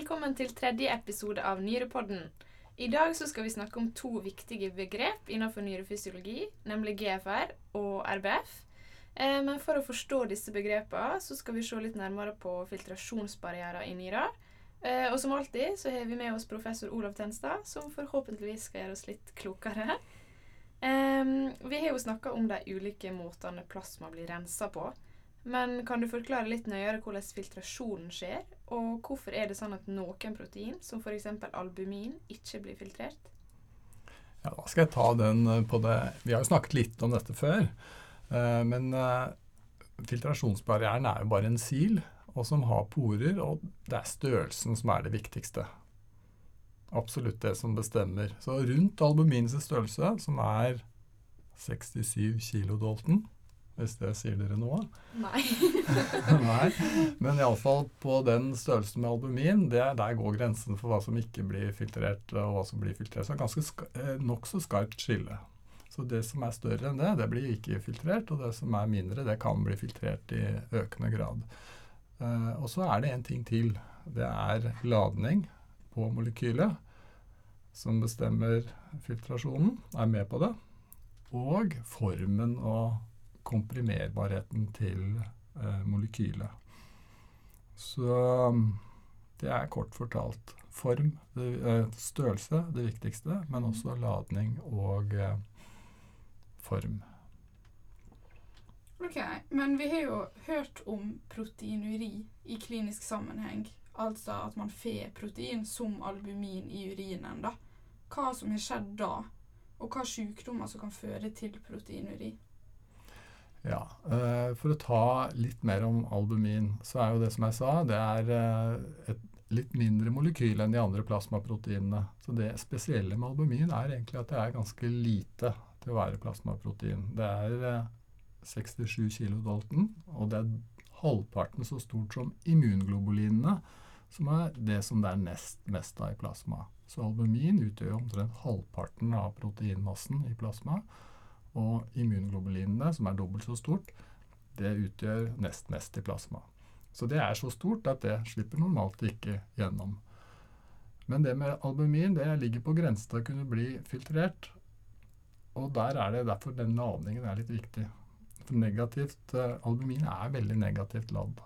velkommen til tredje episode av Nyrepodden. I dag så skal vi snakke om to viktige begrep innenfor nyrefysiologi, nemlig GFR og RBF. Eh, men for å forstå disse begrepene så skal vi se litt nærmere på filtrasjonsbarrierer i nyra. Eh, og som alltid så har vi med oss professor Olav Tenstad, som forhåpentligvis skal gjøre oss litt klokere. Vi har jo snakka om de ulike måtene plasma blir rensa på. Men kan du forklare litt nøyere hvordan filtrasjonen skjer, og hvorfor er det sånn at noen protein, som f.eks. albumin, ikke blir filtrert? Ja, Da skal jeg ta den eh, på det Vi har jo snakket litt om dette før. Eh, men eh, filtrasjonsbarrieren er jo bare en sil, og som har porer, og det er størrelsen som er det viktigste. Absolutt det som bestemmer. Så rundt albuminets størrelse, som er 67 kilodolten, hvis det sier dere noe? Nei. Nei. Men iallfall på den størrelsen med albumin, det, der går grensen for hva som ikke blir filtrert, og hva som blir filtrert. Så ganske ska, eh, nokså skarpt skille. Så det som er større enn det, det blir ikke filtrert, og det som er mindre, det kan bli filtrert i økende grad. Uh, og så er det en ting til. Det er ladning på molekylet som bestemmer filtrasjonen, er med på det. Og formen og komprimerbarheten til eh, molekylet. Så det er kort fortalt form, det, eh, størrelse, det viktigste, men også ladning og eh, form. Ok, Men vi har jo hørt om proteinuri i klinisk sammenheng. Altså at man får protein som albumin i urinen. da. Hva som har skjedd da, og hva sykdommer som kan føre til proteinuri. Ja, uh, For å ta litt mer om albumin, så er jo det som jeg sa, det er uh, et litt mindre molekyl enn de andre plasmaproteinene. Så det spesielle med albumin er egentlig at det er ganske lite til å være plasmaprotein. Det er uh, 67 kilodolten, og det er halvparten så stort som immunglobulinene, som er det som det er nest mest av i plasma. Så albumin utgjør omtrent halvparten av proteinmassen i plasma. Og immunglobulinene, som er dobbelt så stort, det utgjør nest mest i plasma. Så det er så stort at det slipper normalt ikke gjennom. Men det med albumin det ligger på grensen til å kunne bli filtrert. Og der er det derfor den ladningen er litt viktig. For negativt, uh, albumin er veldig negativt ladd.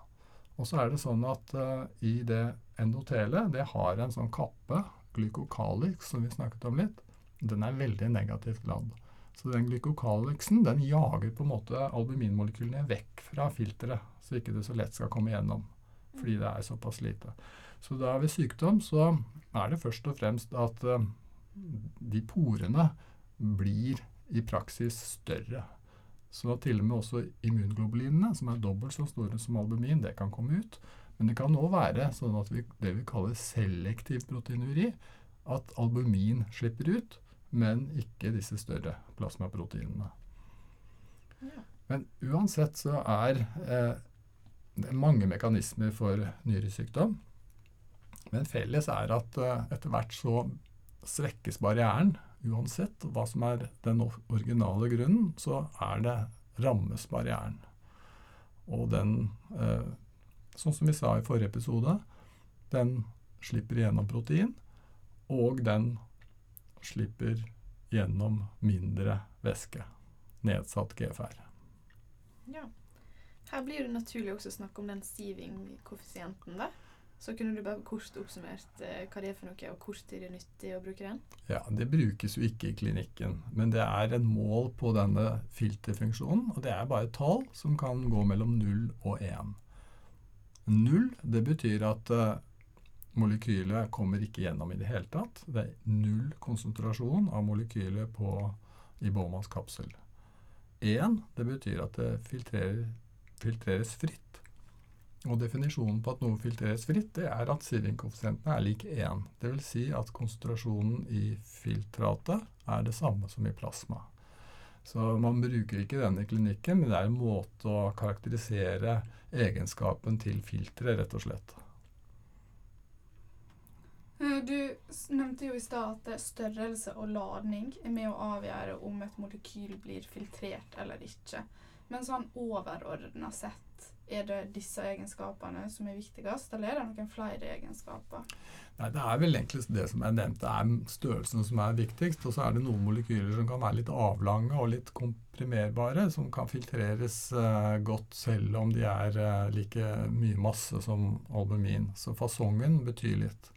Og så er det sånn at uh, i det endotelet, det har en sånn kappe, glykokalik, som vi snakket om litt, den er veldig negativt ladd. Så den glykokaleksen den jager på en måte albuminmolekylene vekk fra filteret, så ikke det så lett skal komme gjennom. Fordi det er såpass lite. Så da ved sykdom så er det først og fremst at uh, de porene blir i praksis større. Så til og med også immunglobulinene, som er dobbelt så store som albumin, det kan komme ut. Men det kan òg være sånn at vi, det vi kaller selektiv proteinuri, at albumin slipper ut, men ikke disse større plasmaproteinene. Ja. Men uansett så er eh, det mange mekanismer for nyresykdom. Men felles er at eh, etter hvert så svekkes barrieren. Uansett hva som er den originale grunnen, så er det rammes barrieren. Og den, eh, sånn som vi sa i forrige episode, den slipper igjennom protein, og den slipper gjennom mindre væske. Nedsatt GFR. Ja. Her blir det naturlig også å snakke om den stiving-koeffisienten. Så kunne du bare kort oppsummert eh, hva det er for noe, og hvor tid det er nyttig å bruke den? Ja, Det brukes jo ikke i klinikken, men det er en mål på denne filterfunksjonen. Og det er bare tall som kan gå mellom 0 og 1. 0 det betyr at uh, molekylet kommer ikke gjennom i det hele tatt. Det er null konsentrasjon av molekylet på, i Bowmans kapsel. Én, det betyr at det filtrerer, filtreres fritt. Og definisjonen på at noe filtreres fritt, det er at sievingkoeffisienten er lik 1. Dvs. Si at konsentrasjonen i filtratet er det samme som i plasma. Så man bruker ikke denne i klinikken, men det er en måte å karakterisere egenskapen til filteret, rett og slett. Eh, du nevnte jo i stad at størrelse og ladning er med å avgjøre om et molekyl blir filtrert eller ikke. Men sånn overordna sett, Er det disse egenskapene som er viktigst, eller er det noen flere egenskaper? Nei, Det er vel egentlig det som jeg nevnte, er størrelsen som er viktigst. Og så er det noen molekyler som kan være litt avlange og litt komprimerbare, som kan filtreres eh, godt selv om de er eh, like mye masse som albumin. Så fasongen betyr litt.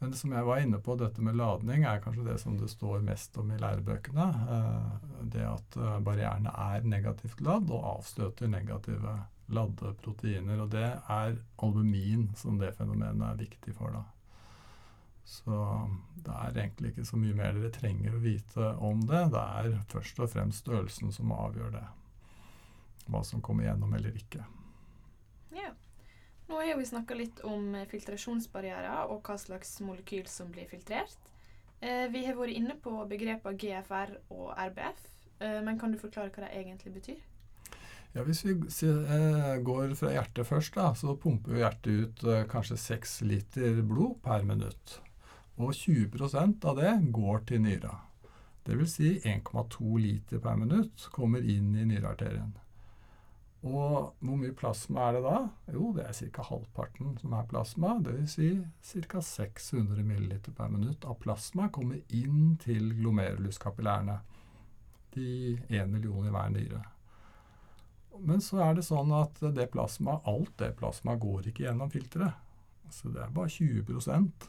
Men som jeg var inne på, dette med ladning er kanskje det som det står mest om i lærebøkene. Eh, det at eh, barrierene er negativt ladd og avstøter negative ladde proteiner. Og det er albumin som det fenomenet er viktig for. da. Så det er egentlig ikke så mye mer dere trenger å vite om det. Det er først og fremst størrelsen som avgjør det. Hva som kommer gjennom eller ikke. Nå har vi snakka litt om filtrasjonsbarrierer og hva slags molekyl som blir filtrert. Eh, vi har vært inne på begrepene GFR og RBF, eh, men kan du forklare hva det egentlig betyr? Ja, Hvis vi eh, går fra hjertet først, da, så pumper hjertet ut eh, kanskje 6 liter blod per minutt. Og 20% av det går til nyra. Dvs. Si 1,2 liter per minutt kommer inn i nyrearterien. Og hvor mye plasma er det da? Jo, det er ca. halvparten som er plasma. Dvs. Si ca. 600 ml per minutt av plasma kommer inn til glomeruluskapillærene. De 1 million i hver nyre. Men så er det sånn at det plasma, alt det plasma går ikke gjennom filteret. Så det er bare 20%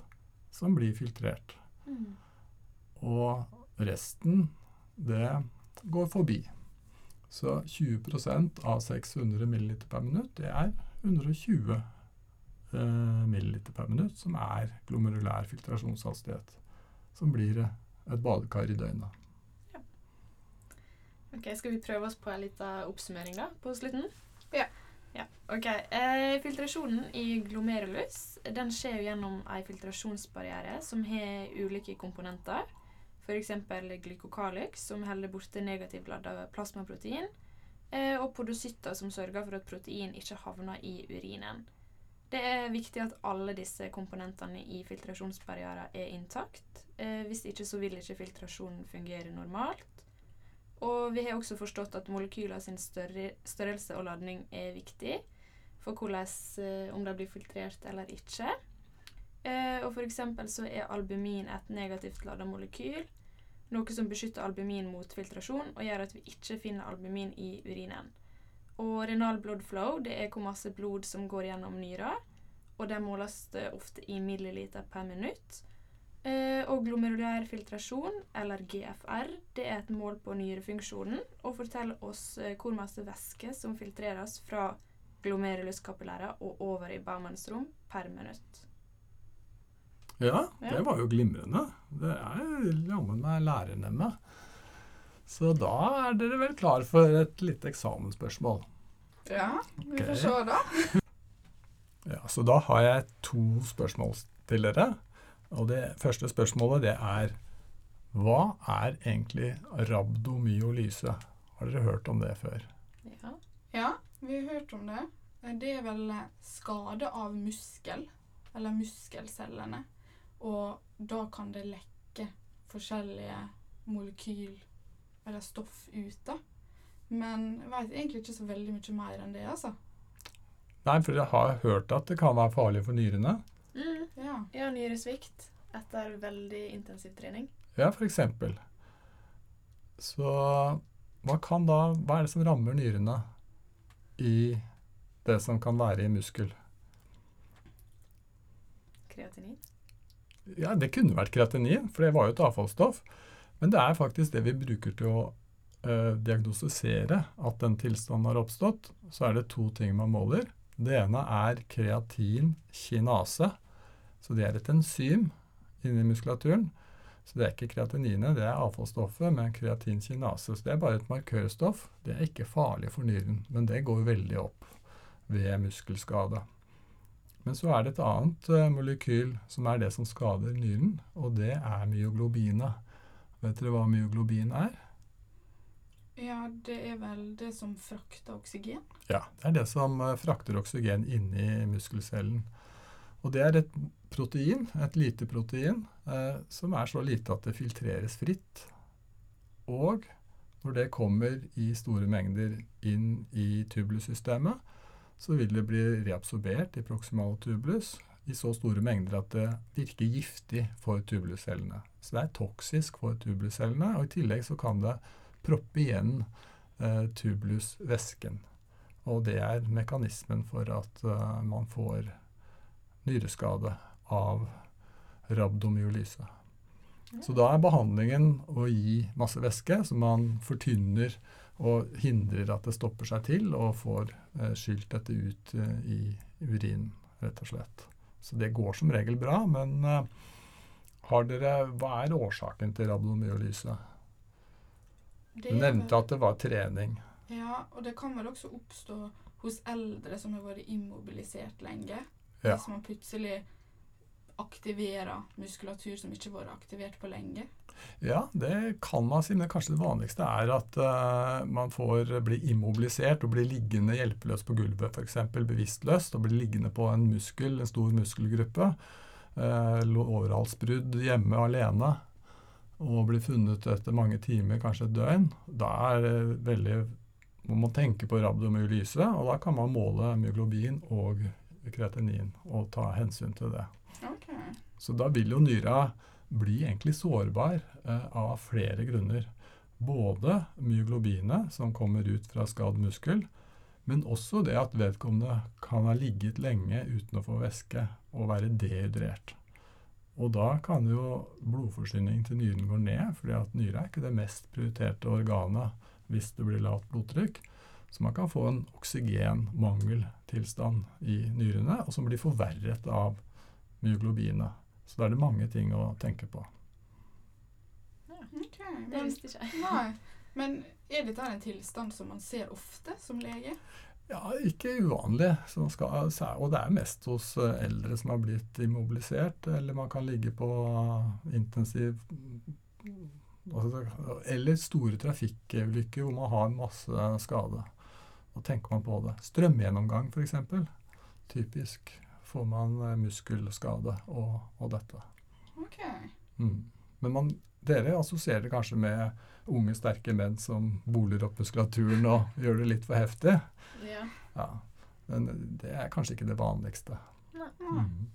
som blir filtrert. Mm. Og resten, det går forbi. Så 20% av 600 ml per minutt, det er 120 eh, ml per minutt, som er glomerulær filtrasjonshastighet. Som blir et badekar i døgnet. Ok, Skal vi prøve oss på en liten oppsummering da, på slutten? Ja. ja. Ok, eh, Filtrasjonen i glomerulus den skjer jo gjennom en filtrasjonsbarriere som har ulike komponenter. F.eks. glykokalyx, som holder borte negativt ladda plasmaprotein. Eh, og podocytter, som sørger for at protein ikke havner i urinen. Det er viktig at alle disse komponentene i filtrasjonsbarrieren er intakt. Eh, hvis ikke så vil ikke filtrasjonen fungere normalt. Og vi har også forstått at molekyler sin størrelse og ladning er viktig for hvordan, eh, om de blir filtrert eller ikke. Eh, og F.eks. så er albumin et negativt ladet molekyl, noe som beskytter albumin mot filtrasjon og gjør at vi ikke finner albumin i urinen. Og renal blood flow det er hvor masse blod som går gjennom nyra, og det måles ofte i milliliter per minutt. Eh, og glomerulær filtrasjon, eller GFR, det er et mål på nyrefunksjonen og forteller oss eh, hvor masse væske som filtreres fra glomeruluskapillærer og over i Baumanns rom per minutt. Ja, det var jo glimrende. Det er jammen meg lærerne med. Så da er dere vel klar for et lite eksamensspørsmål. Ja, vi får se, da. ja, Så da har jeg to spørsmål til dere. Og det første spørsmålet det er hva er egentlig rabdomyolyse? Har dere hørt om det før? Ja. ja, vi har hørt om det. Det er vel skade av muskel, eller muskelcellene. Og da kan det lekke forskjellige molekyl eller stoff ut, da. Men jeg veit egentlig ikke så veldig mye mer enn det, altså. Nei, for jeg har hørt at det kan være farlig for nyrene. Mm. Ja. ja, nyresvikt etter veldig intensiv trening. Ja, for eksempel. Så hva kan da Hva er det som rammer nyrene i det som kan være i muskel? Kreatinin? Ja, det kunne vært kreatinin, for det var jo et avfallsstoff. Men det er faktisk det vi bruker til å uh, diagnostisere at den tilstanden har oppstått. Så er det to ting man måler. Det ene er kreatinkinase. Så det er et enzym inni muskulaturen. Så det er ikke kreatininet, det er avfallsstoffet med kreatinkinase. Så det er bare et markørstoff. Det er ikke farlig for nyren, men det går veldig opp ved muskelskade. Men så er det et annet uh, molekyl som er det som skader nyren, og det er myoglobinet. Vet dere hva myoglobin er? Ja, det er vel det som frakter oksygen? Ja, det er det som uh, frakter oksygen inni muskelcellen. Og det er et protein, et lite protein, eh, som er så lite at det filtreres fritt. Og når det kommer i store mengder inn i tubulussystemet, så vil det bli reabsorbert i proximal tubulus i så store mengder at det virker giftig for tubuluscellene. Så det er toksisk for tubuluscellene, og i tillegg så kan det proppe igjen eh, tubulusvæsken. Og det er mekanismen for at eh, man får nyreskade av rabdomyolyse. Så da er behandlingen å gi masse væske, så man fortynner og hindrer at det stopper seg til, og får eh, skylt dette ut eh, i urinen, rett og slett. Så det går som regel bra, men eh, har dere, hva er årsaken til rabdomyolyse? Du nevnte at det var trening. Ja, og det kan vel også oppstå hos eldre som har vært immobilisert lenge. Ja. Hvis man plutselig aktiverer muskulatur som ikke har vært aktivert på lenge. Ja, det kan man si, men kanskje det vanligste er at uh, man får bli immobilisert og bli liggende hjelpeløs på gulvet, f.eks. bevisstløst, og bli liggende på en muskel, en stor muskelgruppe. Uh, overhalsbrudd hjemme alene, og bli funnet etter mange timer, kanskje et døgn. Da er det veldig må man tenke på rabdomyolyse, og da kan man måle myoglobin og kreatinin og ta hensyn til det. Okay. Så da vil jo nyra bli egentlig sårbar eh, av flere grunner. Både myoglobinet, som kommer ut fra skadd muskel, men også det at vedkommende kan ha ligget lenge uten å få væske og være dehydrert. Og da kan jo blodforsyningen til nyren gå ned, fordi at nyra er ikke det mest prioriterte organet hvis det blir lavt blodtrykk. Så man kan få en oksygenmangeltilstand i nyrene, og som blir forverret av myoglobinet. Så da er det mange ting å tenke på. Ok, Det men, visste ikke jeg. nei. Men er dette en tilstand som man ser ofte som lege? Ja, ikke uvanlig. Så man skal, og det er mest hos eh, eldre som har blitt immobilisert, eller man kan ligge på intensiv altså, Eller store trafikkulykker hvor man har masse skade. Da tenker man på det. Strømgjennomgang, f.eks. Typisk får man eh, muskelskade og, og dette. Ok. Mm. Men man, dere assosierer det kanskje med unge, sterke menn som boler opp muskulaturen og gjør det litt for heftig. Ja. Ja. Men det er kanskje ikke det vanligste. Mm.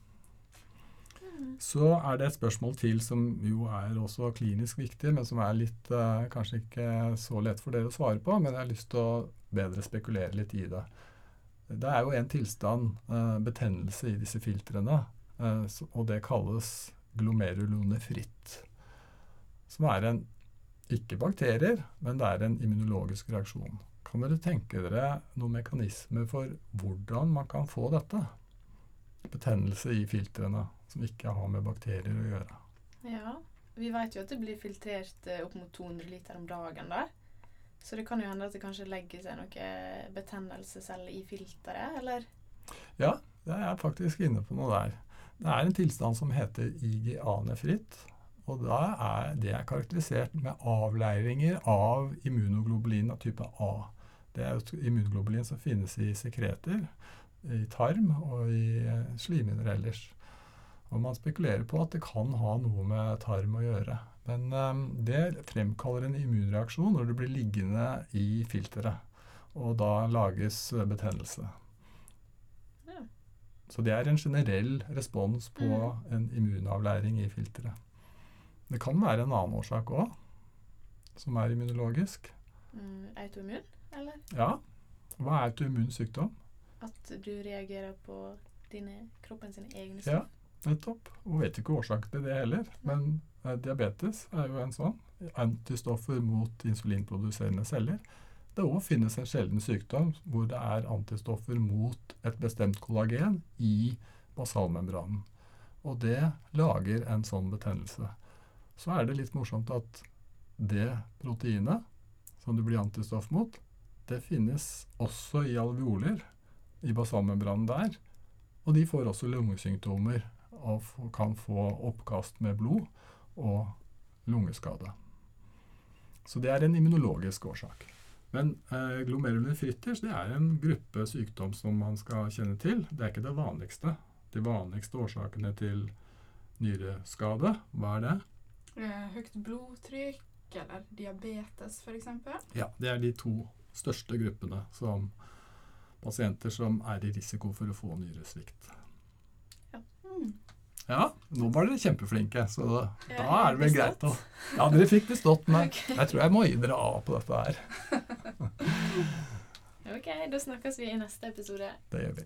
Så er det et spørsmål til som jo er også klinisk viktig, men som er litt eh, kanskje ikke så lett for dere å svare på, men jeg har lyst til å bedre spekulere litt i det. Det er jo en tilstand, eh, betennelse i disse filtrene, eh, så- og det kalles glomerulonefritt. Som er en ikke bakterier, men det er en immunologisk reaksjon. Kan dere tenke dere noen mekanismer for hvordan man kan få dette? Betennelse i filtrene som ikke har med bakterier å gjøre. ja. Vi vet jo at det blir filtrert eh, opp mot 200 liter om dagen der. Så det kan jo hende at det kanskje legger seg noe betennelsesceller i filteret, eller? Ja, det er jeg faktisk inne på noe der. Det er en tilstand som heter IGA-nefritt. Og da er det er karakterisert med avleiringer av immunoglobulin av type A. Det er et som finnes i sekreter, i tarm og i slimhinner ellers. Og man spekulerer på at det kan ha noe med tarm å gjøre. Men eh, det fremkaller en immunreaksjon når det blir liggende i filteret. Og da lages betennelse. Ja. Så det er en generell respons på Mm. en immunavlæring i filteret. Det kan være en annen årsak òg, som er immunologisk. Mm, autoimmun, eller? Ja. Hva er autoimmun sykdom? At du reagerer på dine, kroppen sine egne Ja. Nettopp. Og vet ikke årsaken til det heller. Men eh, diabetes er jo en sånn. Antistoffer mot insulinproduserende celler. Det òg finnes en sjelden sykdom hvor det er antistoffer mot et bestemt kollagen i basalmembranen. Og det lager en sånn betennelse. Så er det litt morsomt at det proteinet som det blir antistoff mot, det finnes også i alveoler, i basalmembranen der. Og de får også lungesymptomer og kan få oppkast med blod og lungeskade. Så det er en immunologisk årsak. Men eh, glomerulonefritters det er en gruppe sykdom som man skal kjenne til. Det er ikke det vanligste. De vanligste årsakene til nyreskade, hva er det? Eh, høyt blodtrykk eller diabetes, f.eks. Ja, det er de to største gruppene som pasienter som er i risiko for å få nyresvikt. Ja, nå var dere kjempeflinke, så da, er det vel greit å Ja, dere fikk bestått, men jeg tror jeg må gi dere A på dette her. Ok, da snakkes vi i neste episode. Det gjør vi.